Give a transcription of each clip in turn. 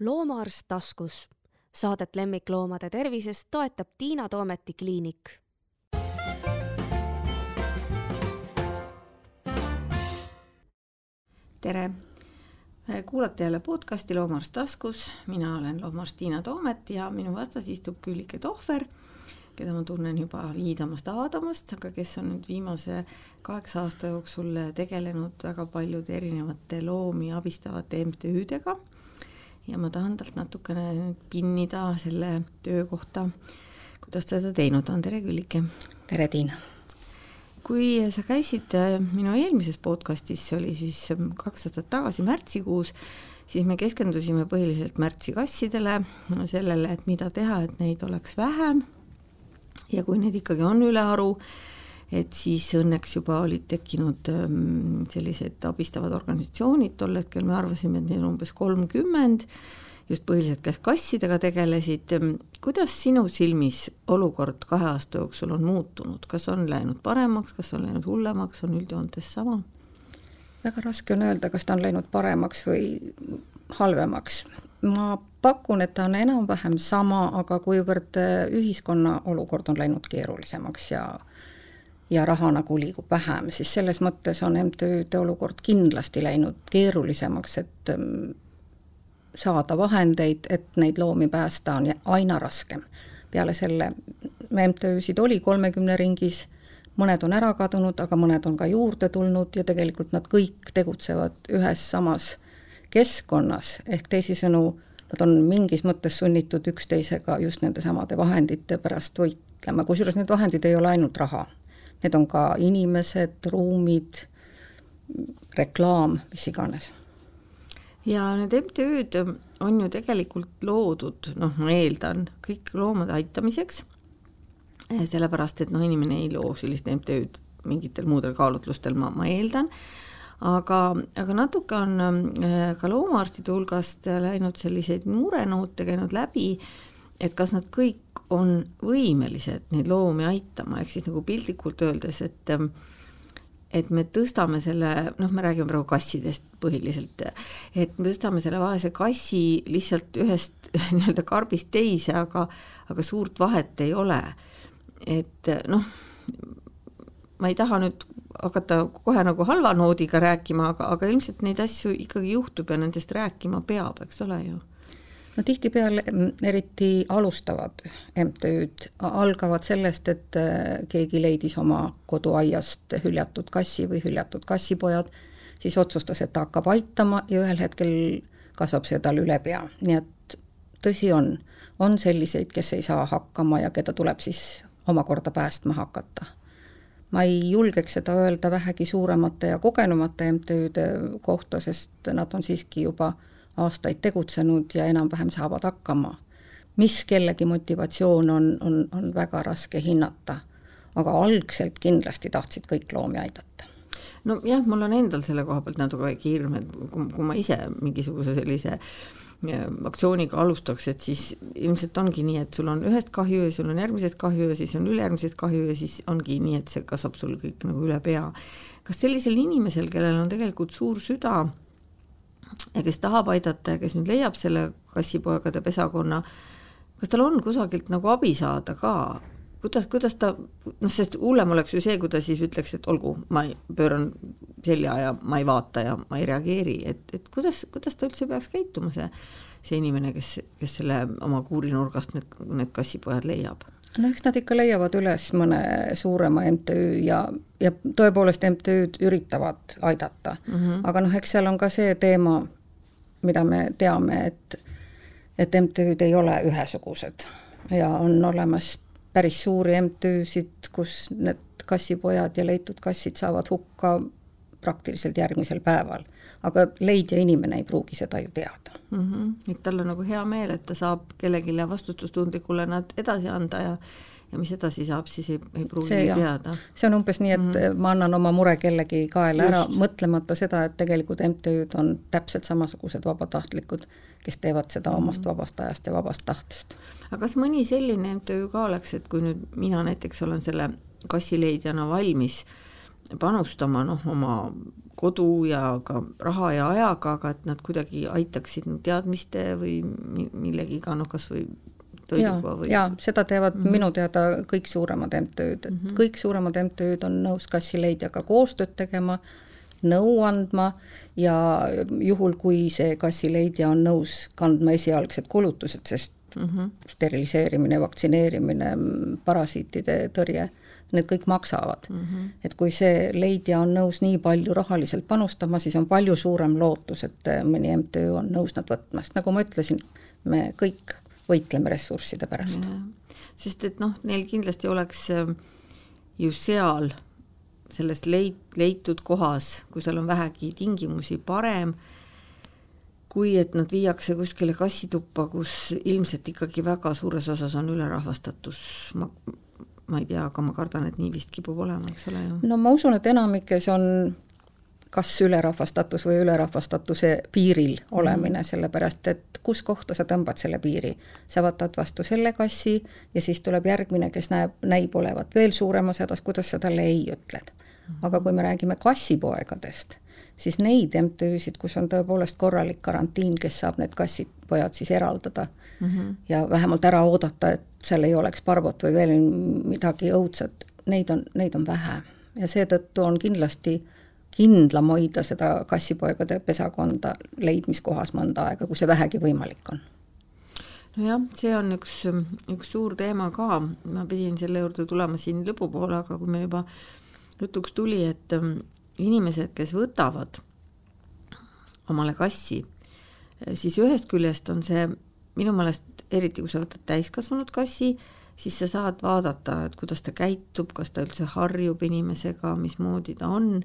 loomaarst taskus. Saadet lemmikloomade tervisest toetab Tiina Toometi kliinik. tere, kuulate jälle podcasti Loomaarst taskus, mina olen loomaarst Tiina Toomet ja minu vastas istub Küllike Tohver, keda ma tunnen juba viidamast Aadamast, aga kes on nüüd viimase kaheksa aasta jooksul tegelenud väga paljude erinevate loomi abistavate MTÜ-dega ja ma tahan talt natukene pinnida selle töö kohta, kuidas ta seda teinud on, tere Küllike! tere, Tiina! kui sa käisid äh, minu eelmises podcastis, see oli siis ähm, kaks aastat tagasi märtsikuus, siis me keskendusime põhiliselt märtsikassidele, sellele, et mida teha, et neid oleks vähem ja kui neid ikkagi on ülearu, et siis õnneks juba olid tekkinud ähm, sellised abistavad organisatsioonid, tol hetkel me arvasime, et neid on umbes kolmkümmend, just põhiliselt, kes kassidega tegelesid, kuidas sinu silmis olukord kahe aasta jooksul on muutunud, kas on läinud paremaks, kas on läinud hullemaks, on üldjoontes sama? väga raske on öelda, kas ta on läinud paremaks või halvemaks. ma pakun, et ta on enam-vähem sama, aga kuivõrd ühiskonna olukord on läinud keerulisemaks ja ja raha nagu liigub vähem, siis selles mõttes on MTÜ-de olukord kindlasti läinud keerulisemaks, et mm, saada vahendeid, et neid loomi päästa, on aina raskem. peale selle MTÜ-sid oli kolmekümne ringis, mõned on ära kadunud, aga mõned on ka juurde tulnud ja tegelikult nad kõik tegutsevad ühes samas keskkonnas, ehk teisisõnu, nad on mingis mõttes sunnitud üksteisega just nendesamade vahendite pärast võitlema, kusjuures need vahendid ei ole ainult raha need on ka inimesed, ruumid, reklaam, mis iganes. ja need MTÜ-d on ju tegelikult loodud, noh, ma eeldan, kõik loomade aitamiseks, eh, sellepärast et noh, inimene ei loo sellist MTÜ-d mingitel muudel kaalutlustel, ma, ma eeldan, aga, aga natuke on äh, ka loomaarstide hulgast läinud selliseid murenoote käinud läbi, et kas nad kõik on võimelised neid loomi aitama, ehk siis nagu piltlikult öeldes, et ähm, et me tõstame selle, noh, me räägime praegu kassidest põhiliselt, et me tõstame selle vaese kassi lihtsalt ühest nii-öelda karbist teise, aga, aga suurt vahet ei ole. et noh, ma ei taha nüüd hakata kohe nagu halva noodiga rääkima, aga, aga ilmselt neid asju ikkagi juhtub ja nendest rääkima peab, eks ole ju no tihtipeale mm, eriti alustavad MTÜ-d algavad sellest, et äh, keegi leidis oma koduaiast hüljatud kassi või hüljatud kassipojad, siis otsustas, et ta hakkab aitama ja ühel hetkel kasvab see tal üle pea, nii et tõsi on, on selliseid, kes ei saa hakkama ja keda tuleb siis omakorda päästma hakata. ma ei julgeks seda öelda vähegi suuremate ja kogenumate MTÜ-de kohta, sest nad on siiski juba aastaid tegutsenud ja enam-vähem saavad hakkama. mis kellegi motivatsioon on, on, on väga raske hinnata. aga algselt kindlasti tahtsid kõik loomi aidata nojah, mul on endal selle koha pealt natuke hirm, et kui, kui ma ise mingisuguse sellise aktsiooniga alustaks, et siis ilmselt ongi nii, et sul on ühest kahju ja sul on järgmisest kahju ja siis on ülejärgmisest kahju ja siis ongi nii, et see kasvab sul kõik nagu üle pea. kas sellisel inimesel, kellel on tegelikult suur süda ja kes tahab aidata ja kes nüüd leiab selle kassipoegade pesakonna, kas tal on kusagilt nagu abi saada ka? kuidas, kuidas ta, noh, sest hullem oleks ju see, kui ta siis ütleks, et olgu, ma pööran selja ja ma ei vaata ja ma ei reageeri, et, et kuidas, kuidas ta üldse peaks käituma, see, see inimene, kes, kes selle oma kuurinurgast need, need kassipojad leiab no eks nad ikka leiavad üles mõne suurema MTÜ ja, ja tõepoolest MTÜ-d üritavad aidata mm. -hmm. aga noh, eks seal on ka see teema, mida me teame, et et MTÜ-d ei ole ühesugused ja on olemas päris suuri MTÜ-sid, kus need kassipojad ja leitud kassid saavad hukka praktiliselt järgmisel päeval. Aga leidja inimene ei pruugi seda ju teada mm. -hmm. et tal on nagu hea meel, et ta saab kellelegi vastutustundlikule nad edasi anda ja ja mis edasi saab, siis ei, ei pruugi see, teada. see on umbes nii, et mm -hmm. ma annan oma mure kellegi kaela Just. ära, mõtlemata seda, et tegelikult MTÜ-d on täpselt samasugused vabatahtlikud, kes teevad seda omast mm -hmm. vabast ajast ja vabast tahtest. aga kas mõni selline MTÜ ka oleks, et kui nüüd mina näiteks olen selle kassileidjana valmis panustama noh, oma kodu ja ka raha ja ajaga, aga et nad kuidagi aitaksid teadmiste või millegiga, noh kas või toiduga või? jaa, seda teevad mm -hmm. minu teada kõik suuremad MTÜ-d, et mm -hmm. kõik suuremad MTÜ-d on nõus kassileidjaga koostööd tegema, nõu andma ja juhul, kui see kassileidja on nõus kandma esialgsed kulutused, sest mm -hmm. steriliseerimine, vaktsineerimine, parasiitide tõrje, need kõik maksavad mm. -hmm. et kui see leidja on nõus nii palju rahaliselt panustama, siis on palju suurem lootus, et mõni MTÜ on nõus nad võtma, sest nagu ma ütlesin, me kõik võitleme ressursside pärast. sest et noh, neil kindlasti oleks ähm, ju seal selles leit-, leitud kohas, kui seal on vähegi tingimusi, parem kui et nad viiakse kuskile kassituppa, kus ilmselt ikkagi väga suures osas on ülerahvastatus, ma, ma ei tea, aga ma kardan, et nii vist kipub olema, eks ole ju. no ma usun, et enamikes on kas ülerahvastatus või ülerahvastatuse piiril olemine, mhm. sellepärast et kus kohta sa tõmbad selle piiri. sa võtad vastu selle kassi ja siis tuleb järgmine, kes näeb, näib olevat veel suuremas hädas, kuidas sa talle ei ütled. aga kui me räägime kassipoegadest, siis neid MTÜ-sid, kus on tõepoolest korralik karantiin, kes saab need kassid, pojad siis eraldada. Mm -hmm. ja vähemalt ära oodata, et seal ei oleks parvot või veel midagi õudset, neid on, neid on vähe. Ja seetõttu on kindlasti kindlam hoida seda kassipoegade pesakonda leidmiskohas mõnda aega, kui see vähegi võimalik on. Nojah, see on üks, üks suur teema ka, ma pidin selle juurde tulema siin lõpupoole, aga kui meil juba jutuks tuli, et inimesed, kes võtavad omale kassi, siis ühest küljest on see minu meelest, eriti kui sa võtad täiskasvanud kassi, siis sa saad vaadata, et kuidas ta käitub, kas ta üldse harjub inimesega, mismoodi ta on.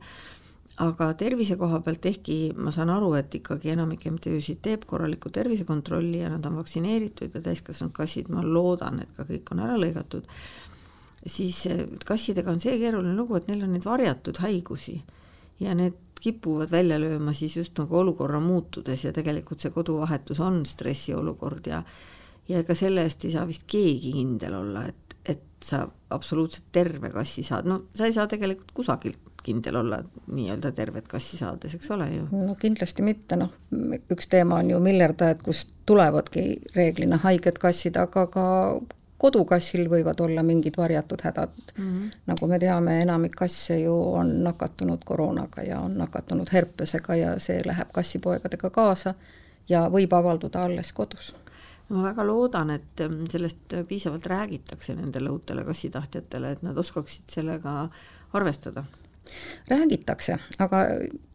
Aga tervise koha pealt, ehkki ma saan aru, et ikkagi enamik MTÜ-sid teeb korralikku tervisekontrolli ja nad on vaktsineeritud ja täiskasvanud kassid, ma loodan, et ka kõik on ära lõigatud, siis kassidega on see keeruline lugu, et neil on neid varjatud haigusi ja need kipuvad välja lööma siis just nagu olukorra muutudes ja tegelikult see koduvahetus on stressiolukord ja ja ega selle eest ei saa vist keegi kindel olla, et, et sa absoluutselt terve kassi saad, no sa ei saa tegelikult kusagilt kindel olla nii-öelda tervet kassi saades, eks ole ju? no kindlasti mitte, noh, üks teema on ju miljardajad, kust tulevadki reeglina haiged kassid, aga ka kodukassil võivad olla mingid varjatud hädad mm. -hmm. nagu me teame, enamik kasse ju on nakatunud koroonaga ja on nakatunud herpesega ja see läheb kassipoegadega kaasa ja võib avalduda alles kodus ma väga loodan, et sellest piisavalt räägitakse nendele uutele kassitahtjatele, et nad oskaksid sellega arvestada räägitakse, aga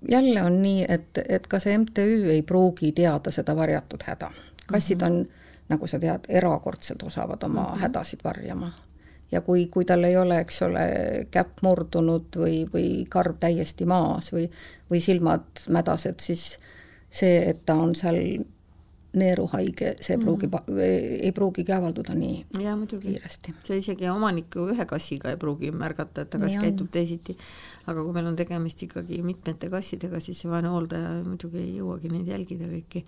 jälle on nii, et, et ka see MTÜ ei pruugi teada seda varjatud häda. kassid on, nagu sa tead, erakordselt osavad oma mm -hmm. hädasid varjama. ja kui, kui tal ei ole, eks ole, käpp murdunud või, või karv täiesti maas või, või silmad mädased, siis see, et ta on seal neeruhaige, see mm -hmm. ei pruugigi avalduda nii ja, muidugi. kiiresti. see isegi omaniku ühe kassiga ei pruugi märgata, et ta kass käitub teisiti. aga kui meil on tegemist ikkagi mitmete kassidega, siis see vaene hooldaja muidugi ei jõuagi neid jälgida kõiki.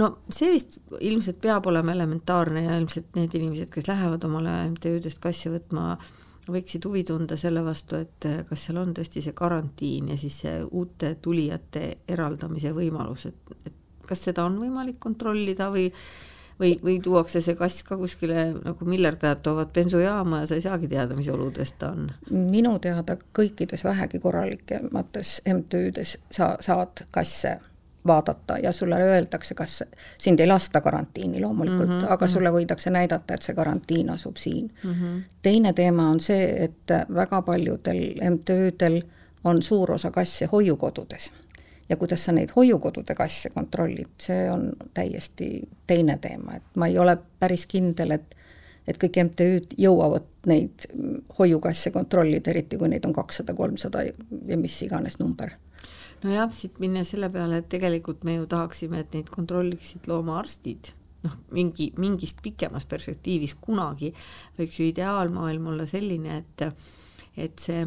No see vist ilmselt peab olema elementaarne ja ilmselt need inimesed, kes lähevad omale MTÜ-dest kasse võtma, võiksid huvi tunda selle vastu, et kas seal on tõesti see karantiin ja siis see uute tulijate eraldamise võimalus, et, et kas seda on võimalik kontrollida või või, või tuuakse see kass ka kuskile nagu miljardajad toovad bensujaama ja sa ei saagi teada, mis oludes ta on? minu teada kõikides vähegi korralikemates MTÜ-des sa saad kasse vaadata ja sulle öeldakse, kas sind ei lasta karantiini loomulikult mm, -hmm, aga sulle võidakse näidata, et see karantiin asub siin mm. -hmm. teine teema on see, et väga paljudel MTÜ-del on suur osa kasse hoiukodudes ja kuidas sa neid hoiukodude kasse kontrollid, see on täiesti teine teema, et ma ei ole päris kindel, et et kõik MTÜ-d jõuavad neid hoiukasse kontrollida, eriti kui neid on kakssada, kolmsada ja mis iganes number nojah, siit minna selle peale, et tegelikult me ju tahaksime, et neid kontrolliksid loomaarstid, noh, mingi, mingis pikemas perspektiivis kunagi võiks ju ideaalmaailm olla selline, et et see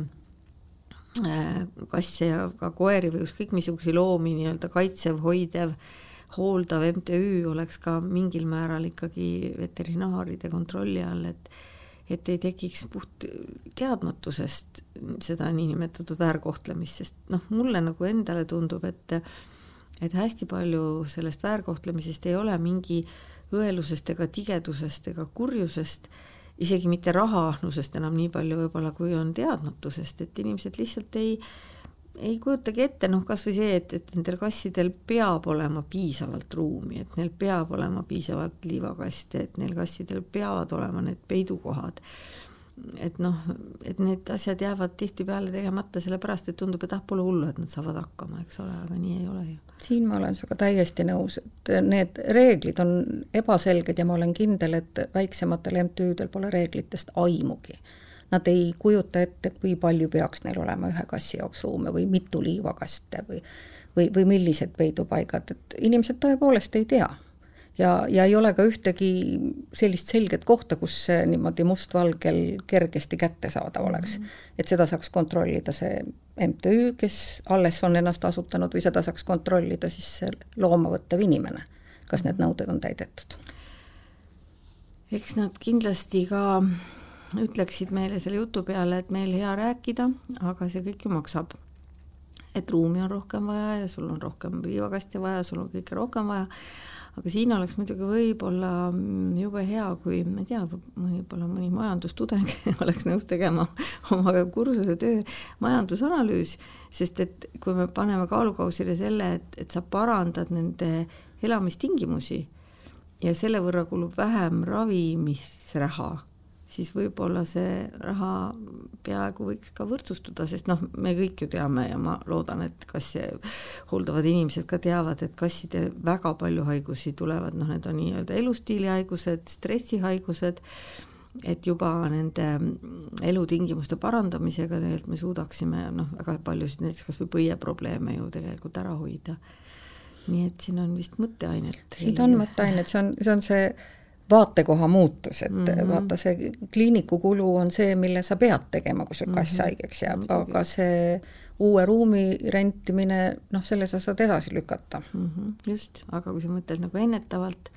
Äh, kasse ja ka koeri või ükskõik missuguseid loomi nii-öelda kaitsev, hoidev, hooldav MTÜ oleks ka mingil määral ikkagi veterinaaride kontrolli all, et et ei tekiks puht teadmatusest seda niinimetatud väärkohtlemist, sest noh, mulle nagu endale tundub, et et hästi palju sellest väärkohtlemisest ei ole mingi õelusest ega tigedusest ega kurjusest, isegi mitte rahaahnusest enam nii palju võib-olla, kui on teadmatusest, et inimesed lihtsalt ei ei kujutagi ette, noh, kas või see, et, et nendel kassidel peab olema piisavalt ruumi, et neil peab olema piisavalt liivakaste, et neil kassidel peavad olema need peidukohad. et noh, et need asjad jäävad tihtipeale tegemata, sellepärast et tundub, et ah, pole hullu, et nad saavad hakkama, eks ole, aga nii ei ole ju. siin ma olen sinuga täiesti nõus, et need reeglid on ebaselged ja ma olen kindel, et väiksematel MTÜ-del pole reeglitest aimugi Nad ei kujuta ette, kui palju peaks neil olema ühe kassi jaoks ruume või mitu liivakaste või, või, või millised peidupaigad, et inimesed tõepoolest ei tea. ja, ja ei ole ka ühtegi sellist selget kohta, kus see niimoodi mustvalgel kergesti kättesaadav oleks mm. -hmm. et seda saaks kontrollida see MTÜ, kes alles on ennast asutanud või seda saaks kontrollida siis see looma võttev inimene, kas need nõuded on täidetud? eks nad kindlasti ka ütleksid meile selle jutu peale, et meil hea rääkida, aga see kõik ju maksab. et ruumi on rohkem vaja ja sul on rohkem liivakasti vaja, sul on kõike rohkem vaja, aga siin oleks muidugi võib-olla jube hea, kui ma ei tea, võib-olla mõni majandustudeng oleks nõus tegema oma kursuse töö majandusanalüüs, sest et kui me paneme kaalukausile selle, et, et sa parandad nende elamistingimusi ja selle võrra kulub vähem ravimisraha siis võib-olla see raha peaaegu võiks ka võrdsustuda, sest noh, me kõik ju teame ja ma loodan, et kassi hooldavad inimesed ka teavad, et kasside väga palju haigusi tulevad, noh, need on nii-öelda elustiilihaigused, stressihaigused, et juba nende elutingimuste parandamisega tegelikult me suudaksime noh, väga paljusid näiteks kas või põieprobleeme ju tegelikult ära hoida. nii et siin on vist mõtteainet. siin on mõtteainet, see on, see on see vaatekoha muutus, et mm -hmm. vaata, see kliiniku kulu on see, mille sa pead tegema, kui sul kass mm -hmm. haigeks jääb aga see uue ruumi rentimine, noh, selle sa saad edasi lükata mm. -hmm. just, aga kui sa mõtled nagu ennetavalt,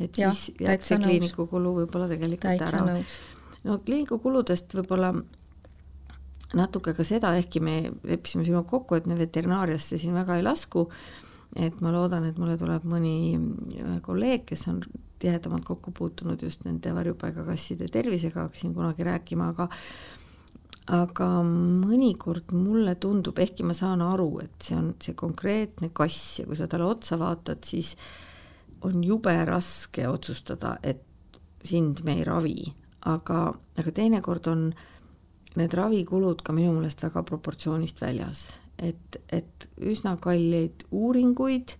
et ja, siis jääb see kliiniku kulu võib-olla tegelikult täitsa ära. no kliiniku kuludest võib-olla natuke ka seda, ehkki me leppisime sinuga kokku, et me veterinaariasse siin väga ei lasku, et ma loodan, et mulle tuleb mõni kolleeg, kes on tihedamalt kokku puutunud just nende varjupaigakasside tervisega, hakkasin kunagi rääkima, aga aga mõnikord mulle tundub, ehkki ma saan aru, et see on see konkreetne kass ja kui sa talle otsa vaatad, siis on jube raske otsustada, et sind me ei ravi, aga, aga teinekord on need ravikulud ka minu meelest väga proportsioonist väljas, et, et üsna kalleid uuringuid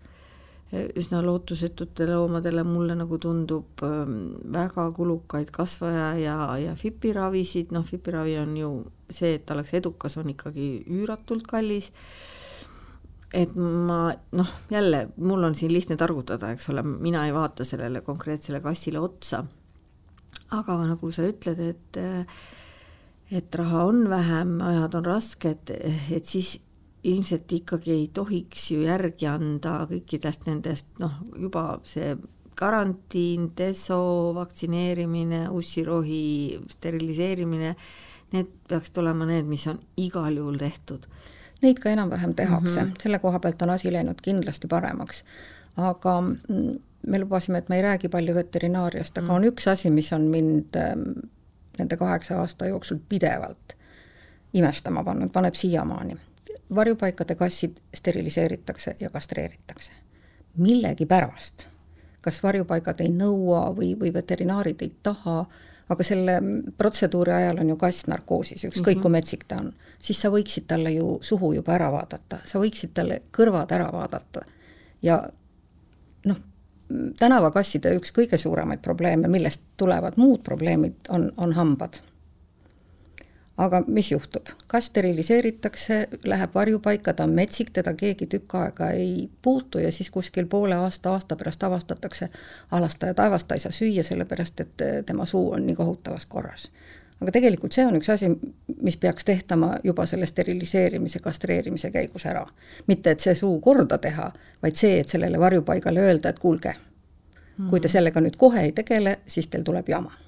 üsna lootusetutele loomadele, mulle nagu tundub ähm, väga kulukaid kasvaja ja, ja FIP-i ravisid, noh, FIP-i ravi on ju see, et ta oleks edukas, on ikkagi üüratult kallis. et ma noh, jälle mul on siin lihtne targutada, eks ole, mina ei vaata sellele konkreetsele kassile otsa. aga nagu sa ütled, et et raha on vähem, ajad on rasked, et siis ilmselt ikkagi ei tohiks ju järgi anda kõikidest nendest noh, juba see karantiin, deso, vaktsineerimine, ussirohi steriliseerimine, need peaksid olema need, mis on igal juhul tehtud. Neid ka enam-vähem tehakse mm, -hmm. selle koha pealt on asi läinud kindlasti paremaks. aga mm, me lubasime, et me ei räägi palju veterinaariast, aga mm on üks asi, mis on mind ähm, nende kaheksa aasta jooksul pidevalt imestama pannud, paneb siiamaani varjupaikade kassid steriliseeritakse ja kastreeritakse. millegipärast, kas varjupaigad ei nõua või, või veterinaarid ei taha, aga selle protseduuri ajal on ju kass narkoosis, ükskõik mm -hmm. kui metsik ta on, siis sa võiksid talle ju suhu juba ära vaadata, sa võiksid talle kõrvad ära vaadata ja noh, tänavakasside üks kõige suuremaid probleeme, millest tulevad muud probleemid, on, on hambad aga mis juhtub, kas steriliseeritakse, läheb varjupaika, ta on metsik, teda keegi tükk aega ei puutu ja siis kuskil poole aasta, aasta pärast avastatakse, alastaja taevast ta ei saa süüa, sellepärast et tema suu on nii kohutavas korras. aga tegelikult see on üks asi, mis peaks tehtama juba selle steriliseerimise, kastreerimise käigus ära. mitte, et see suu korda teha, vaid see, et sellele varjupaigale öelda, et kuulge, kui te hmm. sellega nüüd kohe ei tegele, siis teil tuleb jama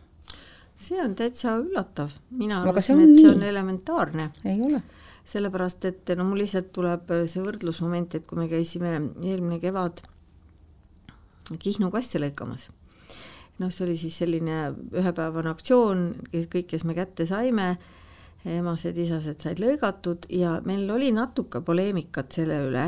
see on täitsa üllatav, mina arvasin, et see on elementaarne. Ei ole. sellepärast et no mul lihtsalt tuleb see võrdlusmoment, et kui me käisime eelmine kevad Kihnu kasse lõikamas, noh, see oli siis selline ühepäevane aktsioon, kõik, kes me kätte saime, emased-isased said lõigatud ja meil oli natuke poleemikat selle üle,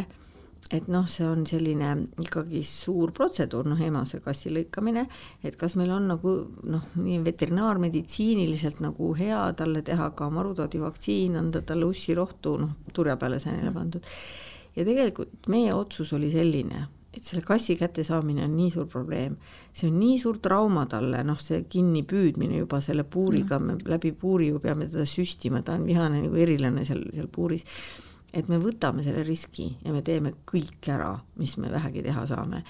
et noh, see on selline ikkagi suur protseduur, noh, emase kassi lõikamine, et kas meil on nagu noh, nii veterinaarmeditsiiniliselt nagu hea talle teha ka marutaudivaktsiin, anda talle ussirohtu, noh, turja peale sai neile pandud. ja tegelikult meie otsus oli selline, et selle kassi kättesaamine on nii suur probleem, see on nii suur trauma talle, noh, see kinnipüüdmine juba selle puuriga, me läbi puuri ju peame teda süstima, ta on vihane nagu erilane seal, seal puuris et me võtame selle riski ja me teeme kõik ära, mis me vähegi teha saame.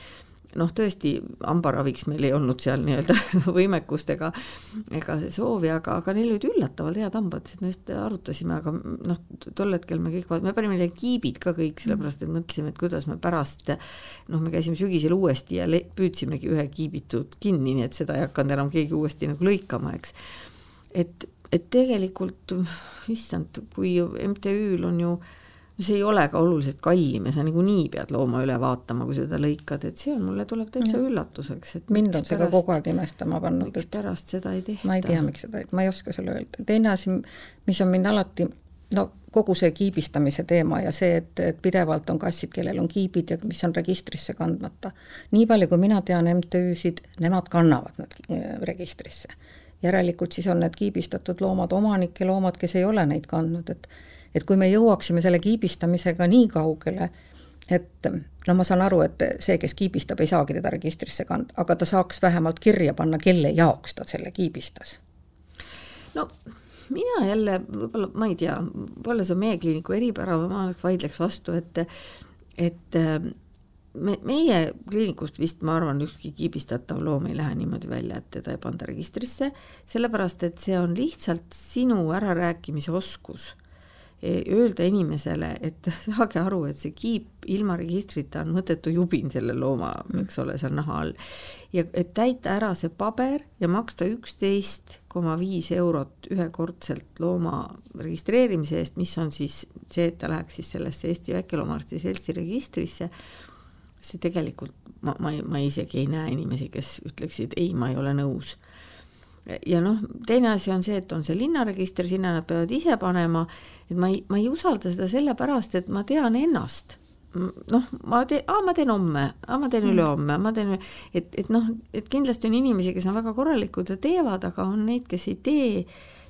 noh, tõesti, hambaraviks meil ei olnud seal nii-öelda võimekust ega, ega soovi, aga, aga neil olid üllatavalt head hambad, me just arutasime, aga noh, tol hetkel me kõik, me panime neile kiibid ka kõik, sellepärast et mõtlesime, et kuidas me pärast noh, me käisime sügisel uuesti ja püüdsimegi ühe kiibitud kinni, nii et seda ei hakanud enam keegi uuesti nagu lõikama, eks. et, et tegelikult issand, kui MTÜ-l on ju see ei ole ka oluliselt kallim ja sa niikuinii pead looma üle vaatama, kui seda lõikad, et see on, mulle tuleb täitsa Mm. üllatuseks, et mind on see ka kogu aeg imestama pannud, et pärast seda ei tehta. ma ei tea, miks seda, ma ei oska sulle öelda. teine asi, mis on mind alati, no kogu see kiibistamise teema ja see, et, et pidevalt on kassid, kellel on kiibid ja mis on registrisse kandmata. nii palju, kui mina tean MTÜ-sid, nemad kannavad nad äh, registrisse. järelikult siis on need kiibistatud loomad omanike loomad, kes ei ole neid kandnud, et et kui me jõuaksime selle kiibistamisega nii kaugele, et no ma saan aru, et see, kes kiibistab, ei saagi teda registrisse kanda, aga ta saaks vähemalt kirja panna, kelle jaoks ta selle kiibistas. no mina jälle võib-olla, ma ei tea, võib-olla see on meie kliiniku eripära ma vaidleks vastu, et et me, meie kliinikust vist, ma arvan, ükski kiibistatav loom ei lähe niimoodi välja, et teda ei panda registrisse, sellepärast et see on lihtsalt sinu ärarääkimise oskus öelda inimesele, et saage aru, et see kiip ilma registrita on mõttetu jubin selle looma, eks ole, seal naha all. ja et täita ära see paber ja maksta üksteist koma viis eurot ühekordselt looma registreerimise eest, mis on siis see, et ta läheks siis sellesse Eesti Väikeloomaarsti Seltsi registrisse, see tegelikult, ma, ma, ma isegi ei näe inimesi, kes ütleksid ei, ma ei ole nõus ja noh, teine asi on see, et on see linnaregister, sinna nad peavad ise panema, et ma ei, ma ei usalda seda sellepärast, et ma tean ennast. noh, ma teen, aa, ma teen homme, aa, ma teen ülehomme, ma teen, et, et noh, et kindlasti on inimesi, kes on väga korralikud ja teevad, aga on neid, kes ei tee,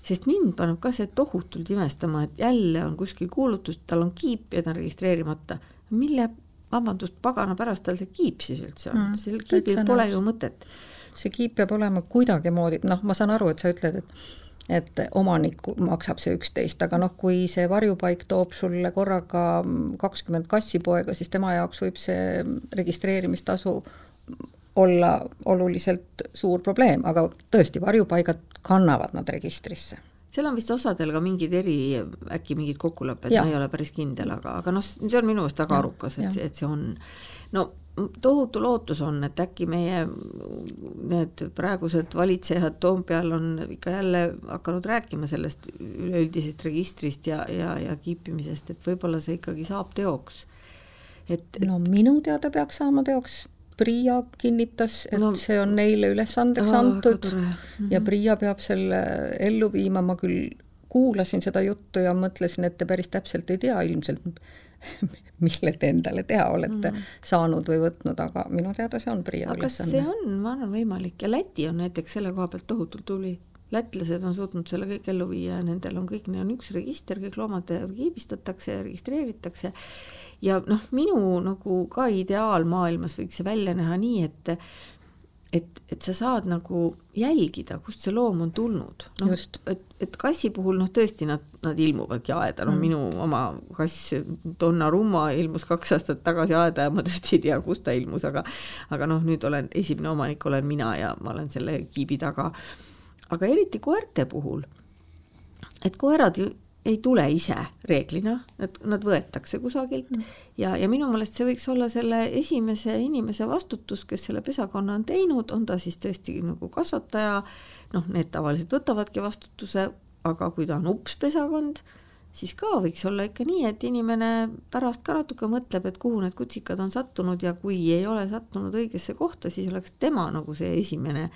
sest mind paneb ka see tohutult imestama, et jälle on kuskil kuulutus, tal on kiip ja ta on registreerimata. mille, vabandust, pagana pärast tal see kiip siis üldse on? Mm,, sel kiibil pole ju mõtet see kiip peab olema kuidagimoodi, noh, ma saan aru, et sa ütled, et et omanik maksab see üksteist, aga noh, kui see varjupaik toob sulle korraga kakskümmend kassipoega, siis tema jaoks võib see registreerimistasu olla oluliselt suur probleem, aga tõesti, varjupaigad kannavad nad registrisse. Seal on vist osadel ka mingid eri, äkki mingid kokkulepped, ma ei ole päris kindel, aga, aga noh, see on minu meelest väga ja, arukas, et, et see on. no tohutu lootus on, et äkki meie need praegused valitsejad Toompeal on ikka jälle hakanud rääkima sellest üleüldisest registrist ja, ja, ja kiipimisest, et võib-olla see ikkagi saab teoks. et, no minu teada peaks saama teoks Priia kinnitas, et no, see on neile ülesandeks aa, antud mm -hmm. ja Priia peab selle ellu viima, ma küll kuulasin seda juttu ja mõtlesin, et te päris täpselt ei tea ilmselt, mille te endale teha olete mm. saanud või võtnud, aga minu teada see on Priia ülesanne. see on, ma arvan, võimalik ja Läti on näiteks selle koha pealt tohutult tubli. lätlased on suutnud selle kõik ellu viia ja nendel on kõik, neil on üks register, kõik loomad kiibistatakse ja registreeritakse ja noh, minu nagu ka ideaalmaailmas võiks see välja näha nii, et et, et sa saad nagu jälgida, kust see loom on tulnud. noh, et, et kassi puhul noh, tõesti nad, nad ilmuvadki aeda, noh mm. minu oma kass Donnarumma ilmus kaks aastat tagasi aeda ja ma tõesti ei tea, kust ta ilmus, aga aga noh, nüüd olen esimene omanik olen mina ja ma olen selle kiibi taga. aga eriti koerte puhul, et koerad ju ei tule ise reeglina, nad, nad võetakse kusagilt mm. ja, ja minu meelest see võiks olla selle esimese inimese vastutus, kes selle pesakonna on teinud, on ta siis tõesti nagu kasvataja, noh, need tavaliselt võtavadki vastutuse, aga kui ta on ups pesakond, siis ka võiks olla ikka nii, et inimene pärast ka natuke mõtleb, et kuhu need kutsikad on sattunud ja kui ei ole sattunud õigesse kohta, siis oleks tema nagu see esimene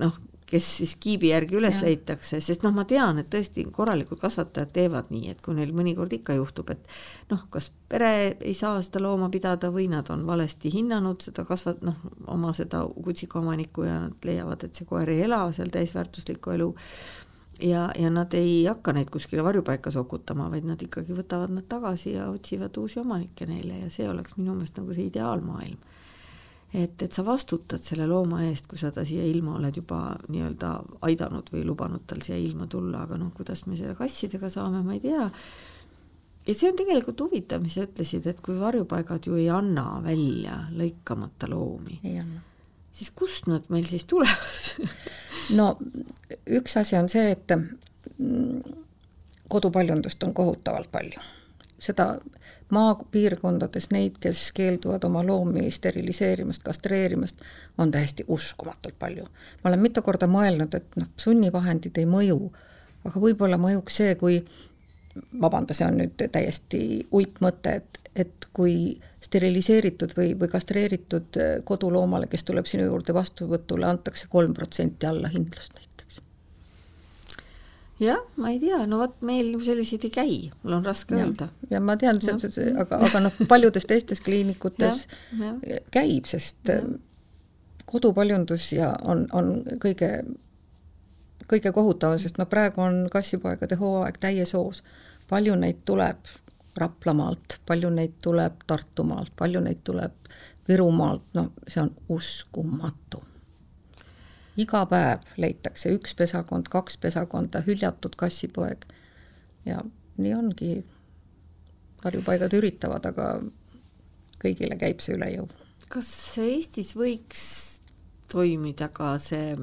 noh, kes siis kiibi järgi üles ja. leitakse, sest noh, ma tean, et tõesti korralikud kasvatajad teevad nii, et kui neil mõnikord ikka juhtub, et noh, kas pere ei saa seda looma pidada või nad on valesti hinnanud seda kasvat-, noh, oma seda kutsikaomanikku ja nad leiavad, et see koer ei ela seal täisväärtuslikku elu ja, ja nad ei hakka neid kuskile varjupaika sokutama, vaid nad ikkagi võtavad nad tagasi ja otsivad uusi omanikke neile ja see oleks minu meelest nagu see ideaalmaailm et, et sa vastutad selle looma eest, kui sa ta siia ilma oled juba nii-öelda aidanud või lubanud tal siia ilma tulla, aga noh, kuidas me selle kassidega saame, ma ei tea. ja see on tegelikult huvitav, mis sa ütlesid, et kui varjupaigad ju ei anna välja lõikamata loomi, siis kust nad meil siis tulevad no üks asi on see, et kodupaljundust on kohutavalt palju. seda maapiirkondades neid, kes keelduvad oma loomi steriliseerimast, kastreerimast, on täiesti uskumatult palju. ma olen mitu korda mõelnud, et noh, sunnivahendid ei mõju, aga võib-olla mõjuks see, kui vabanda, see on nüüd täiesti uitmõte, et, et kui steriliseeritud või, või kastreeritud koduloomale, kes tuleb sinu juurde vastuvõtule, antakse kolm protsenti allahindlust jah, ma ei tea, no vot meil ju selliseid ei käi, mul on raske ja, öelda. ja ma tean, aga, aga noh, paljudes teistes kliinikutes ja, ja. käib, sest ja. kodupaljundus ja on, on kõige, kõige kohutavam, sest noh, praegu on kassipoegade hooaeg täies hoos. palju neid tuleb Raplamaalt, palju neid tuleb Tartumaalt, palju neid tuleb Virumaalt, no see on uskumatu iga päev leitakse üks pesakond, kaks pesakonda, hüljatud kassipoeg. ja nii ongi, varjupaigad üritavad, aga kõigile käib see üle jõu. kas Eestis võiks toimida ka see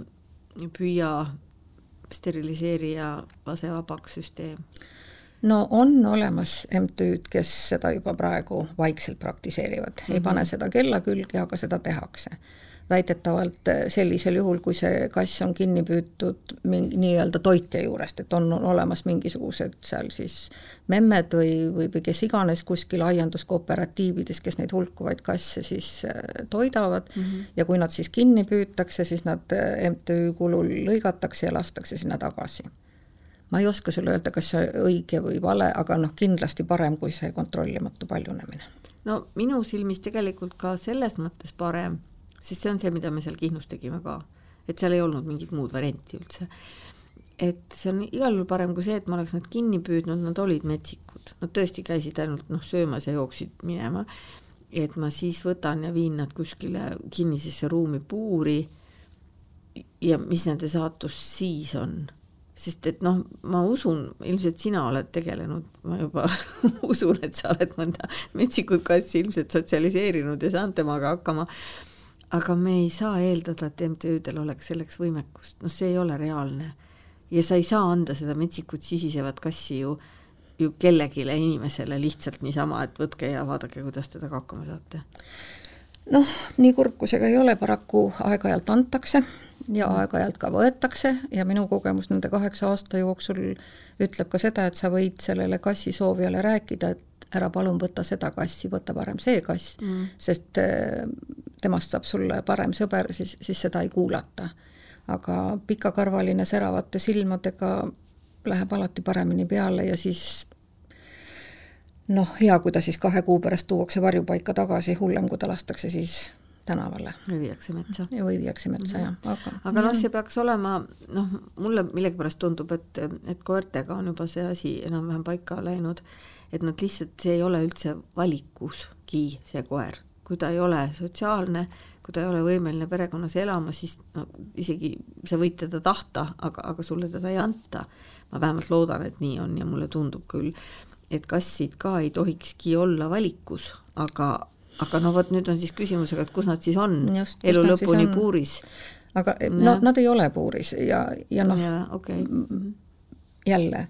püüa steriliseerija lase vabaks süsteem? no on olemas MTÜ-d, kes seda juba praegu vaikselt praktiseerivad mm, -hmm. ei pane seda kella külge, aga seda tehakse väidetavalt eh, sellisel juhul, kui see kass on kinni püütud mingi nii-öelda toitja juurest, et on olemas mingisugused seal siis memmed või, või, või kes iganes kuskil aianduskooperatiivides, kes neid hulkuvaid kasse siis eh, toidavad mm -hmm. ja kui nad siis kinni püütakse, siis nad eh, MTÜ kulul lõigatakse ja lastakse sinna tagasi ma ei oska sulle öelda, kas see õige või vale, aga noh, kindlasti parem kui see kontrollimatu paljunemine. no minu silmis tegelikult ka selles mõttes parem sest see on see, mida me seal Kihnus tegime ka, et seal ei olnud mingit muud varianti üldse. et see on igal juhul parem kui see, et ma oleks nad kinni püüdnud, nad olid metsikud, nad tõesti käisid ainult noh, söömas ja jooksid minema. et ma siis võtan ja viin nad kuskile kinnisesse ruumi puuri. ja mis nende saatus siis on sest et noh, ma usun, ilmselt sina oled tegelenud, ma juba usun, et sa oled mõnda metsikut kassi ilmselt sotsialiseerinud ja saanud temaga hakkama aga me ei saa eeldada, et MTÜ-del oleks selleks võimekust, noh, see ei ole reaalne. ja sa ei saa anda seda metsikut sisisevat kassi ju, ju kellelegi inimesele lihtsalt niisama, et võtke ja vaadake, kuidas te temaga hakkama saate. noh, nii kurb kui see ka ei ole, paraku aeg-ajalt antakse ja mm. aeg-ajalt ka võetakse ja minu kogemus nende kaheksa aasta jooksul ütleb ka seda, et sa võid sellele kassisoovijale rääkida, et ära palun võta seda kassi, võta parem see kass mm., sest äh, temast saab sulle parem sõber, siis, siis seda ei kuulata. aga pikakarvaline säravate silmadega läheb alati paremini peale ja siis noh, hea, kui ta siis kahe kuu pärast tuuakse varjupaika tagasi, hullem, kui ta lastakse siis tänavale. või viiakse metsa. või viiakse metsa mm, -hmm. jah, aga aga noh, see peaks olema, noh, mulle millegipärast tundub, et, et koertega on juba see asi enam-vähem paika läinud et nad lihtsalt, see ei ole üldse valikuski, see koer. Kui ta ei ole sotsiaalne, kui ta ei ole võimeline perekonnas elama, siis no isegi sa võid teda tahta, aga, aga sulle teda ei anta. ma vähemalt loodan, et nii on ja mulle tundub küll, et kassid ka ei tohikski olla valikus, aga, aga no vot, nüüd on siis küsimusega, et kus nad siis on Just, elu lõpuni puuris. aga no nad ei ole puuris ja, ja noh, okay. jälle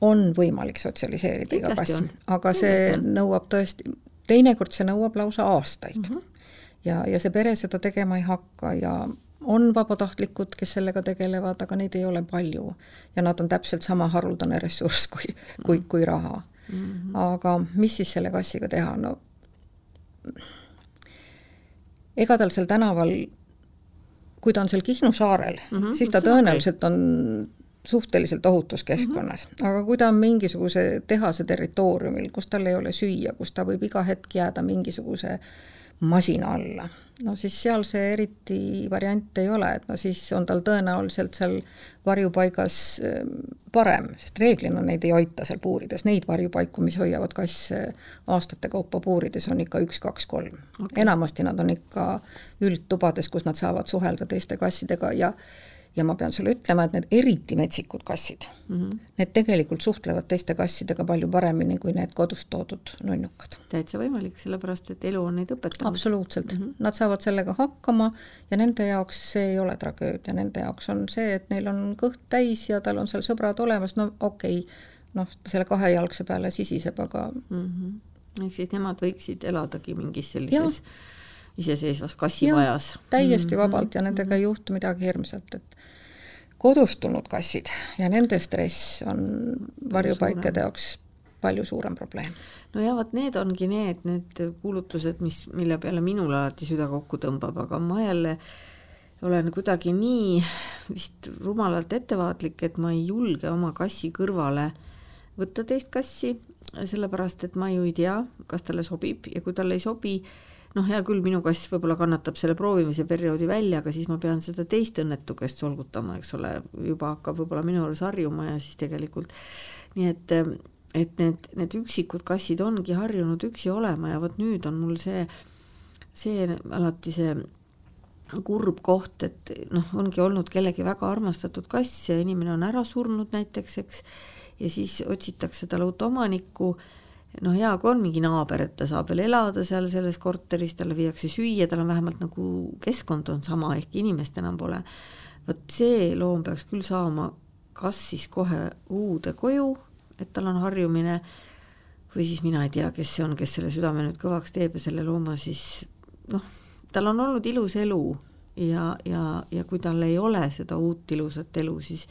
on võimalik sotsialiseerida iga kassi on., aga see on. nõuab tõesti, teinekord see nõuab lausa aastaid mm. Mhm. -hmm. ja, ja see pere seda tegema ei hakka ja on vabatahtlikud, kes sellega tegelevad, aga neid ei ole palju. ja nad on täpselt sama haruldane ressurss kui, kui, kui raha mm. -hmm. aga mis siis selle kassiga teha, no ega tal seal tänaval, kui ta on seal Kihnu saarel mm, Mhm, -hmm, siis ta tõenäoliselt on suhteliselt ohutus keskkonnas mm, -hmm. aga kui ta on mingisuguse tehase territooriumil, kus tal ei ole süüa, kus ta võib iga hetk jääda mingisuguse masina alla, no siis seal see eriti variant ei ole, et no siis on tal tõenäoliselt seal varjupaigas ähm, parem, sest reeglina neid ei hoita seal puurides, neid varjupaiku, mis hoiavad kasse aastate kaupa puurides, on ikka üks, kaks, kolm okay.. enamasti nad on ikka üldtubades, kus nad saavad suhelda teiste kassidega ja ja ma pean sulle ütlema, et need eriti metsikud kassid mm, -hmm. need tegelikult suhtlevad teiste kassidega palju paremini kui need kodust toodud nunnukad täitsa võimalik, sellepärast et elu on neid õpetanud. absoluutselt mm, -hmm. nad saavad sellega hakkama ja nende jaoks see ei ole tragöödia, nende jaoks on see, et neil on kõht täis ja tal on seal sõbrad olemas, no okei okay,, noh, ta selle kahejalgse peale sisiseb, aga mm. -hmm. ehk siis nemad võiksid eladagi mingis sellises ja. Iseseisvas kassimajas. täiesti vabalt ja nendega ei juhtu midagi hirmsat, et kodustunud kassid ja nende stress on varjupaikade jaoks palju suurem probleem. no ja vot need ongi need, need kuulutused, mis, mille peale minul alati süda kokku tõmbab, aga ma jälle olen kuidagi nii vist rumalalt ettevaatlik, et ma ei julge oma kassi kõrvale võtta teist kassi, sellepärast et ma ju ei tea, kas talle sobib ja kui talle ei sobi, noh, hea küll, minu kass võib-olla kannatab selle proovimise perioodi välja, aga siis ma pean seda teist õnnetukest solgutama, eks ole, juba hakkab võib-olla minu juures harjuma ja siis tegelikult nii et, et need, need üksikud kassid ongi harjunud üksi olema ja vot nüüd on mul see, see alati see kurb koht, et noh, ongi olnud kellegi väga armastatud kass ja inimene on ära surnud näiteks, eks, ja siis otsitakse talle uut omanikku noh, hea, kui on mingi naaber, et ta saab veel elada seal selles korteris, talle viiakse süüa, tal on vähemalt nagu keskkond on sama, ehk inimest enam pole. vot see loom peaks küll saama kas siis kohe uude koju, et tal on harjumine, või siis mina ei tea, kes see on, kes selle südame nüüd kõvaks teeb ja selle looma siis noh, tal on olnud ilus elu ja, ja, ja kui tal ei ole seda uut ilusat elu, siis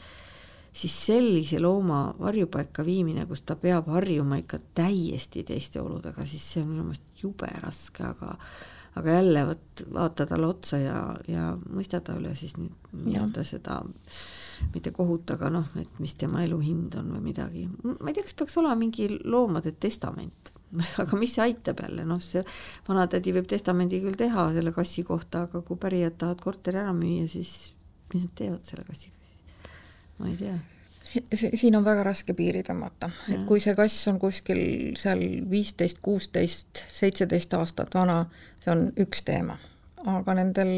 siis sellise looma varjupaika viimine, kus ta peab harjuma ikka täiesti teiste oludega, siis see on minu meelest jube raske, aga aga jälle vot vaata talle otsa ja, ja mõista ta üle siis nüüd nii-öelda seda mitte kohut, aga noh, et mis tema elu hind on või midagi. ma ei tea, kas peaks olema mingi loomade testament, aga mis see aitab jälle, noh, see vanatädi võib testamendi küll teha selle kassi kohta, aga kui pärijad tahavad korteri ära müüa, siis mis nad teevad selle kassiga? Ma ei tea siin on väga raske piiri tõmmata, et kui see kass on kuskil seal viisteist, kuusteist, seitseteist aastat vana, see on üks teema. aga nendel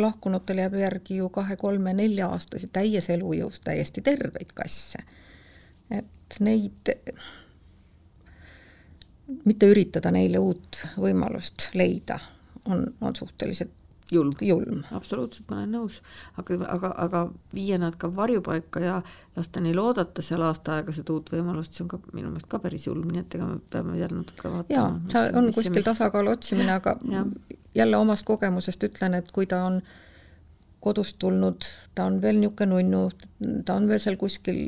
lahkunutel jääb järgi ju kahe-kolme-nelja-aastasi täies elujõus täiesti terveid kasse. et neid, mitte üritada neile uut võimalust leida, on, on suhteliselt julm, julm. absoluutselt, ma olen nõus, aga, aga, aga viia nad ka varjupaika ja lasta neil oodata seal aasta aega seda uut võimalust, see on ka minu meelest ka päris julm, nii et ega me peame jälle natuke vaatama. jaa, seal on kuskil mis... tasakaalu otsimine, aga ja. jälle omast kogemusest ütlen, et kui ta on kodust tulnud, ta on veel niisugune nunnu, ta on veel seal kuskil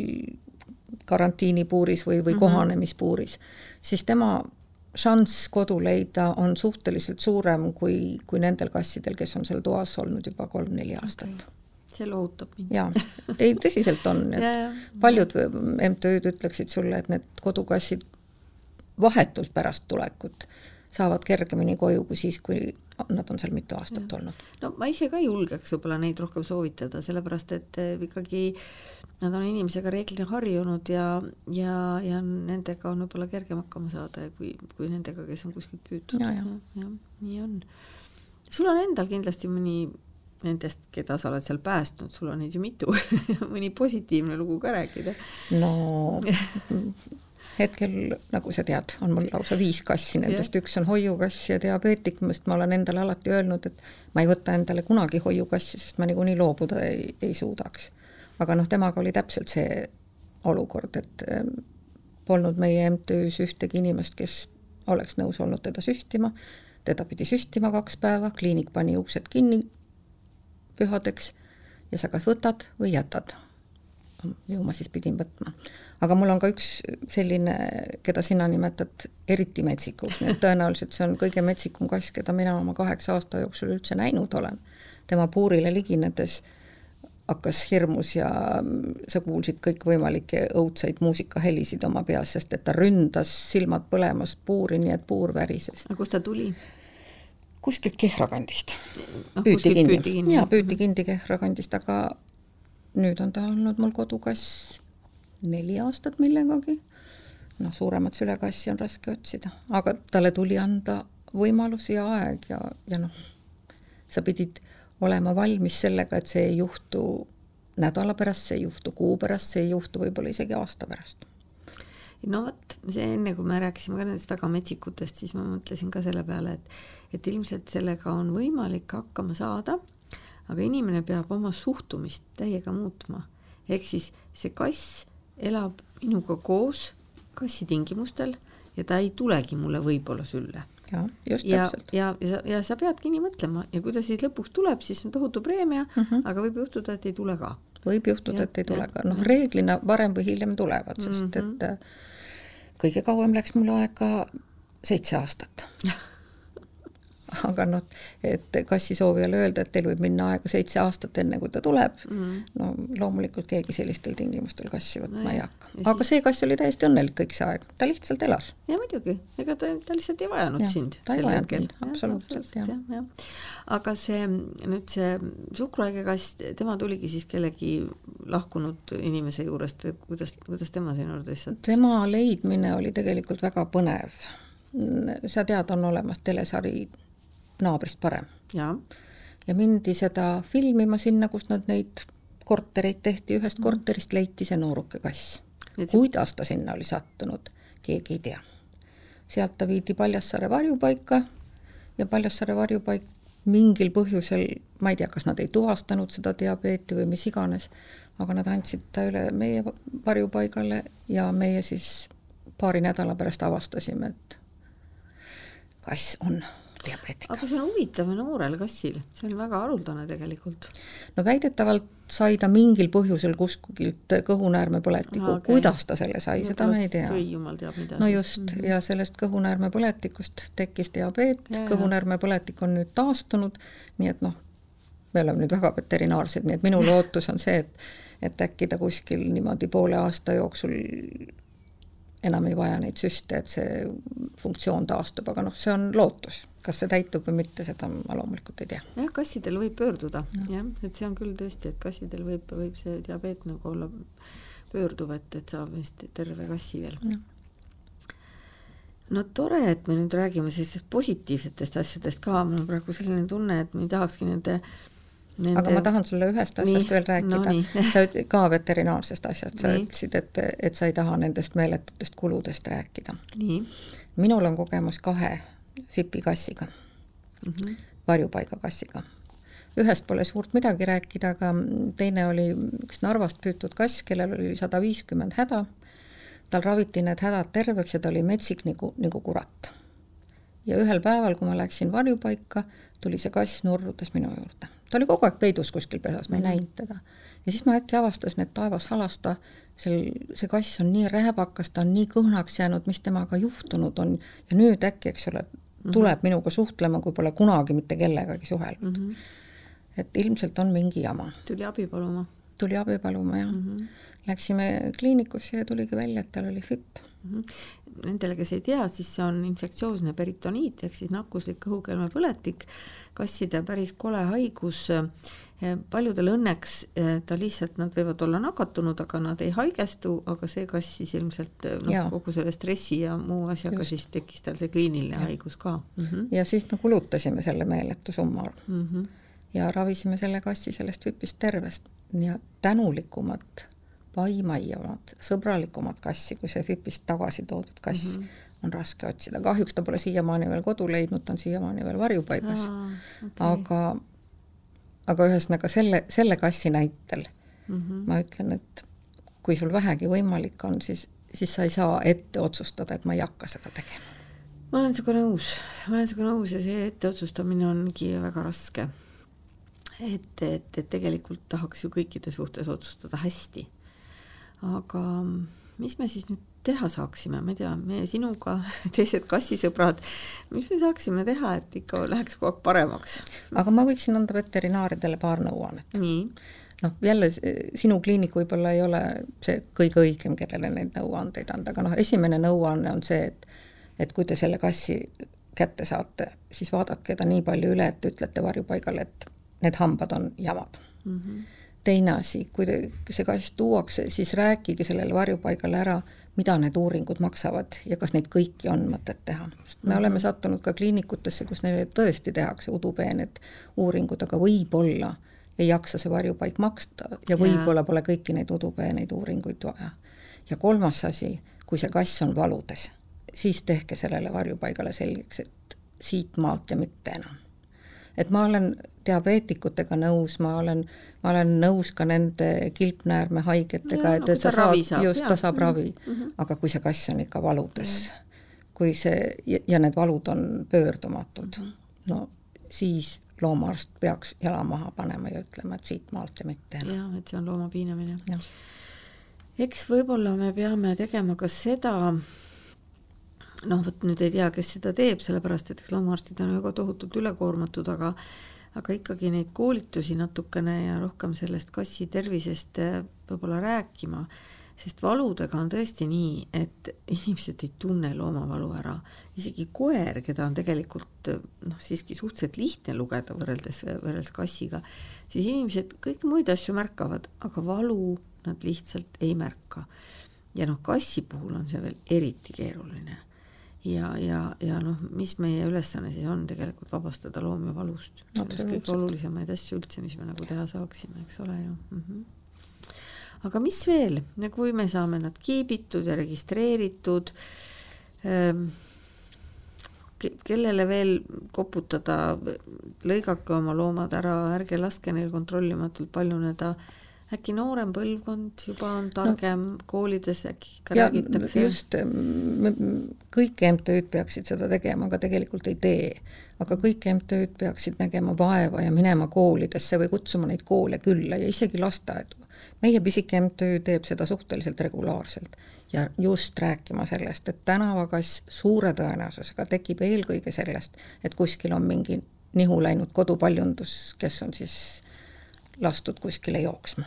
karantiinipuuris või, või mm -hmm. kohanemispuuris, siis tema šanss kodu leida on suhteliselt suurem kui, kui nendel kassidel, kes on seal toas olnud juba kolm-neli aastat okay see lohutab mind. jaa, ei tõsiselt on, et ja, ja. paljud MTÜ-d ütleksid sulle, et need kodukassid vahetult pärast tulekut saavad kergemini koju kui siis, kui nad on seal mitu aastat ja. olnud. no ma ise ka julgeks võib-olla neid rohkem soovitada, sellepärast et ikkagi nad on inimesega reeglina harjunud ja, ja, ja nendega on võib-olla kergem hakkama saada, kui, kui nendega, kes on kuskilt püütud. ja. ja, nii on. sul on endal kindlasti mõni nendest, keda sa oled seal päästnud, sul on neid ju mitu mõni positiivne lugu ka rääkida? no hetkel, nagu sa tead, on mul lausa viis kassi, nendest yeah. üks on hoiukass ja diabeetik, sest ma olen endale alati öelnud, et ma ei võta endale kunagi hoiukassi, sest ma niikuinii loobuda ei, ei suudaks. Aga noh, temaga oli täpselt see olukord, et ähm, polnud meie MTÜ-s ühtegi inimest, kes oleks nõus olnud teda süstima, teda pidi süstima kaks päeva, kliinik pani uksed kinni pühadeks ja sa kas võtad või jätad. ju ma siis pidin võtma. aga mul on ka üks selline, keda sina nimetad eriti metsikuks, nii et tõenäoliselt see on kõige metsikum kass, keda mina oma kaheksa aasta jooksul üldse näinud olen. tema puurile liginedes hakkas hirmus ja sa kuulsid kõikvõimalikke õudsaid muusikahelisid oma peas, sest et ta ründas silmad põlemas puuri, nii et puur värises. kust ta tuli? kuskilt Kehra kandist no,. püüti kinni., jaa, püüti kinni Kehra kandist, aga nüüd on ta olnud mul kodukass neli aastat millegagi. noh, suuremat sülekassi on raske otsida, aga talle tuli anda võimalus ja aeg ja, ja noh, sa pidid olema valmis sellega, et see ei juhtu nädala pärast, see ei juhtu kuu pärast, see ei juhtu võib-olla isegi aasta pärast. no vot, see enne, kui me rääkisime ka nendest väga metsikutest, siis ma mõtlesin ka selle peale, et et ilmselt sellega on võimalik hakkama saada, aga inimene peab oma suhtumist täiega muutma. ehk siis see kass elab minuga koos kassi tingimustel ja ta ei tulegi mulle võib-olla sülle ja, just ja, täpselt. ja, ja, ja sa peadki nii mõtlema ja kui ta siis lõpuks tuleb, siis on tohutu preemia mm, -hmm. aga võib juhtuda, et ei tule ka. võib juhtuda, et ei tule ka, noh, reeglina varem või hiljem tulevad, sest mm -hmm. et äh, kõige kauem läks mul aega seitse aastat aga noh, et kassisoovijale öelda, et teil võib minna aega seitse aastat, enne kui ta tuleb mm., no loomulikult keegi sellistel tingimustel kassi võtma no, ei hakka. aga siis... see kass oli täiesti õnnelik kõik see aeg, ta lihtsalt elas. ja muidugi, ega ta, ta lihtsalt ei vajanud ja, sind sel hetkel. absoluutselt, jah ja. ja.. aga see, nüüd see suhkruhaige kass, tema tuligi siis kellegi lahkunud inimese juurest või kuidas, kuidas tema sinu juurde sattus? tema leidmine oli tegelikult väga põnev sa tead, on olemas telesari naabrist parem. ja mindi seda filmima sinna, kus nad neid kortereid tehti, ühest mm. korterist leiti see nooruke kass. kuidas ta sinna oli sattunud, keegi ei tea. sealt ta viidi Paljassaare varjupaika ja Paljassaare varjupaik mingil põhjusel, ma ei tea, kas nad ei tuvastanud seda diabeeti või mis iganes, aga nad andsid ta üle meie varjupaigale ja meie siis paari nädala pärast avastasime, et kass on diabeetika. aga see on huvitav noorel kassil, see on väga haruldane tegelikult. no väidetavalt sai ta mingil põhjusel kuskilt kõhunäärmepõletiku okay., kuidas ta selle sai, seda me ei tea. sõi jumal teab mida. no just mm, -hmm. ja sellest kõhunäärmepõletikust tekkis diabeet, kõhunäärmepõletik on nüüd taastunud, nii et noh, me oleme nüüd väga veterinaarsed, nii et minu lootus on see, et et äkki ta kuskil niimoodi poole aasta jooksul enam ei vaja neid süste, et see funktsioon taastub, aga noh, see on lootus. kas see täitub või mitte, seda ma loomulikult ei tea. jah, kassidel võib pöörduda no. jah, et see on küll tõesti, et kassidel võib, võib see diabeet nagu olla pöörduv, et, et saab vist terve kassi veel no no tore, et me nüüd räägime sellistest positiivsetest asjadest ka, mul on praegu selline tunne, et me tahakski nende äh, Nende... aga ma tahan sulle ühest asjast nii, veel rääkida no,. sa üt-, ka veterinaarsest asjast, sa ütlesid, et, et sa ei taha nendest meeletutest kuludest rääkida. minul on kogemus kahe FIP-i kassiga mm, -hmm. varjupaigakassiga. ühest pole suurt midagi rääkida, aga teine oli üks Narvast püütud kass, kellel oli sada viiskümmend häda, tal raviti need hädad terveks ja ta oli metsik nagu, nagu kurat. ja ühel päeval, kui ma läksin varjupaika, tuli see kass nurrudes minu juurde ta oli kogu aeg peidus kuskil pesas, ma ei mhm. näinud teda. ja siis ma äkki avastasin, et taevas halasta, sel, see kass on nii rääbakas, ta on nii kõhnaks jäänud, mis temaga juhtunud on ja nüüd äkki, eks ole, mhm. tuleb mm -hmm. minuga suhtlema, kui pole kunagi mitte kellegagi suhelnud mm. -hmm. et ilmselt on mingi jama. tuli abi paluma? Tuli abi paluma, jah mm. -hmm. Läksime kliinikusse ja tuligi välja, et tal oli FIP mm. -hmm. Nendele, kes ei tea, siis see on infektsioosne peritoniit ehk siis nakkuslik kõhukeelmepõletik kasside päris kole haigus. paljudel õnneks eh, ta lihtsalt, nad võivad olla nakatunud, aga nad ei haigestu, aga see kass siis ilmselt eh, noh, kogu selle stressi ja muu asjaga Just. siis tekkis tal see kliiniline ja. haigus ka mm. -hmm. ja siis me kulutasime selle meeletu summa mm. -hmm. Ja ravisime selle kassi sellest vipist tervest ja tänulikumat paimaiamat, sõbralikumat kassi kui see FIP-ist tagasi toodud kass mm. -hmm on raske otsida, kahjuks ta pole siiamaani veel kodu leidnud, ta on siiamaani veel varjupaigas. Okay. aga, aga ühesõnaga selle, selle kassi näitel mm -hmm. ma ütlen, et kui sul vähegi võimalik on, siis, siis sa ei saa ette otsustada, et ma ei hakka seda tegema. ma olen sinuga nõus, ma olen sinuga nõus ja see etteotsustamine ongi väga raske. Et, et, et tegelikult tahaks ju kõikide suhtes otsustada hästi. aga mis me siis nüüd teha saaksime, ma ei tea, meie sinuga, teised kassisõbrad, mis me saaksime teha, et ikka läheks kogu aeg paremaks? aga ma võiksin anda veterinaaridele paar nõuannet. noh, jälle sinu kliinik võib-olla ei ole see kõige õigem, kellele neid nõuandeid anda, aga noh, esimene nõuanne on see, et et kui te selle kassi kätte saate, siis vaadake ta nii palju üle, et ütlete varjupaigale, et need hambad on jamad mm. -hmm. teine asi, kui see kass tuuakse, siis rääkige sellele varjupaigale ära, mida need uuringud maksavad ja kas neid kõiki on mõtet teha. sest me mm -hmm. oleme sattunud ka kliinikutesse, kus neile tõesti tehakse udupeened uuringud, aga võib-olla ei jaksa see varjupaik maksta ja võib-olla pole kõiki neid udupeeneid uuringuid vaja. ja kolmas asi, kui see kass on valudes, siis tehke sellele varjupaigale selgeks, et siit maalt ja mitte enam. Et ma olen diabeetikutega nõus, ma olen, ma olen nõus ka nende kilpnäärmehaigetega, et, et sa saad, just, ta saab ravi mm. -hmm. aga kui see kass on ikka valudes kui see ja, ja need valud on pöördumatud mm, -hmm. no siis loomaarst peaks jala maha panema ja ütlema, et siitmaalt ja mitte enam. jah, et see on looma piinamine. eks võib-olla me peame tegema ka seda, noh, vot nüüd ei tea, kes seda teeb, sellepärast et eks loomaarstid on ka tohutult ülekoormatud, aga aga ikkagi neid koolitusi natukene ja rohkem sellest kassi tervisest eh, võib-olla rääkima, sest valudega on tõesti nii, et inimesed ei tunne loomavalu ära. isegi koer, keda on tegelikult noh, siiski suhteliselt lihtne lugeda võrreldes, võrreldes kassiga, siis inimesed kõiki muid asju märkavad, aga valu nad lihtsalt ei märka. ja noh, kassi puhul on see veel eriti keeruline ja, ja, ja noh, mis meie ülesanne siis on tegelikult vabastada loomi valust. üks kõige olulisemaid asju üldse, mis me nagu teha saaksime, eks ole ju mm. -hmm. aga mis veel, no kui me saame nad kiibitud ja registreeritud ähm,, kellele veel koputada, lõigake oma loomad ära, ärge laske neil kontrollimatult paljuneda äh, äkki noorem põlvkond juba on targem no,, koolides äkki ka ja, räägitakse? just, kõik MTÜ-d peaksid seda tegema, aga tegelikult ei tee. aga kõik MTÜ-d peaksid nägema vaeva ja minema koolidesse või kutsuma neid koole külla ja isegi lasteaedu. meie pisike MTÜ teeb seda suhteliselt regulaarselt ja just rääkima sellest, et tänavakass suure tõenäosusega tekib eelkõige sellest, et kuskil on mingi nihu läinud kodupaljundus, kes on siis lastud kuskile jooksma.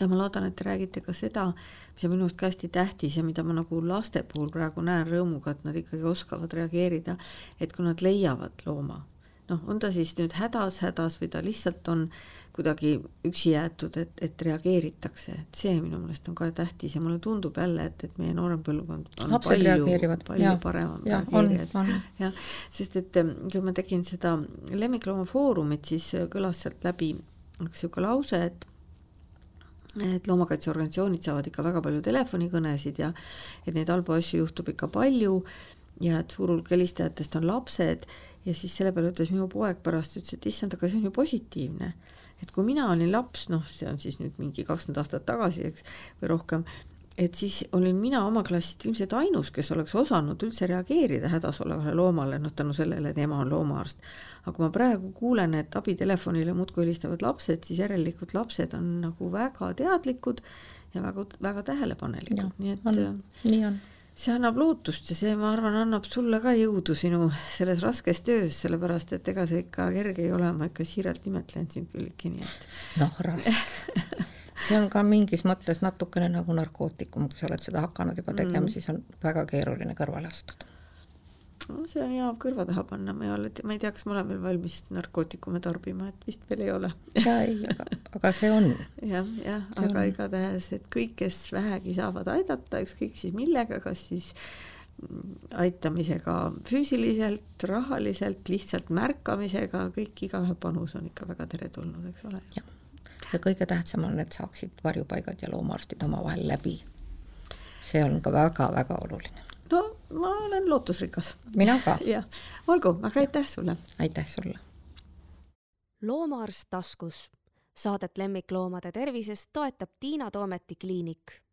ja ma loodan, et te räägite ka seda, mis on minu arust ka hästi tähtis ja mida ma nagu laste puhul praegu näen rõõmuga, et nad ikkagi oskavad reageerida, et kui nad leiavad looma, noh, on ta siis nüüd hädas, hädas või ta lihtsalt on kuidagi üksi jäetud, et, et reageeritakse, et see minu meelest on ka tähtis ja mulle tundub jälle, et, et meie noorem põlvkond on Lapsed palju, palju ja, paremad reageerijad. jah, sest et kui ma tegin seda lemmiklooma foorumit, siis kõlas sealt läbi üks niisugune lause, et et loomakaitseorganisatsioonid saavad ikka väga palju telefonikõnesid ja et neid halbu asju juhtub ikka palju ja et suur hulk helistajatest on lapsed ja siis selle peale ütles minu poeg pärast, ütles, et issand, aga see on ju positiivne. et kui mina olin laps, noh, see on siis nüüd mingi kakskümmend aastat tagasi, eks, või rohkem, et siis olin mina oma klassist ilmselt ainus, kes oleks osanud üldse reageerida hädas olevale loomale, noh tänu sellele, et ema on loomaarst. aga kui ma praegu kuulen, et abitelefonile muudkui helistavad lapsed, siis järelikult lapsed on nagu väga teadlikud ja väga, väga tähelepanelikud, nii et on, nii on see annab lootust ja see, ma arvan, annab sulle ka jõudu sinu selles raskes töös, sellepärast et ega see ikka kerge ei ole, ma ikka siiralt imetlen sind Külliki, nii et. noh, raske see on ka mingis mõttes natukene nagu narkootikum, kui sa oled seda hakanud juba tegema mm., siis on väga keeruline kõrvale astuda. no see on hea kõrva taha panna, ma ei ole, ma ei tea, kas ma olen veel valmis narkootikume tarbima, et vist veel ei ole. ja ei, aga, aga see on ja,. jah, jah, aga igatahes, et kõik, kes vähegi saavad aidata, ükskõik siis millega, kas siis aitamisega füüsiliselt, rahaliselt, lihtsalt märkamisega, kõik, igaühe panus on ikka väga teretulnud, eks ole ja kõige tähtsam on, et saaksid varjupaigad ja loomaarstid omavahel läbi. see on ka väga-väga oluline. no ma olen lootusrikas. mina ka. jah, olgu, aga aitäh sulle. aitäh sulle. loomaarst taskus. Saadet lemmikloomade tervisest toetab Tiina Toometi kliinik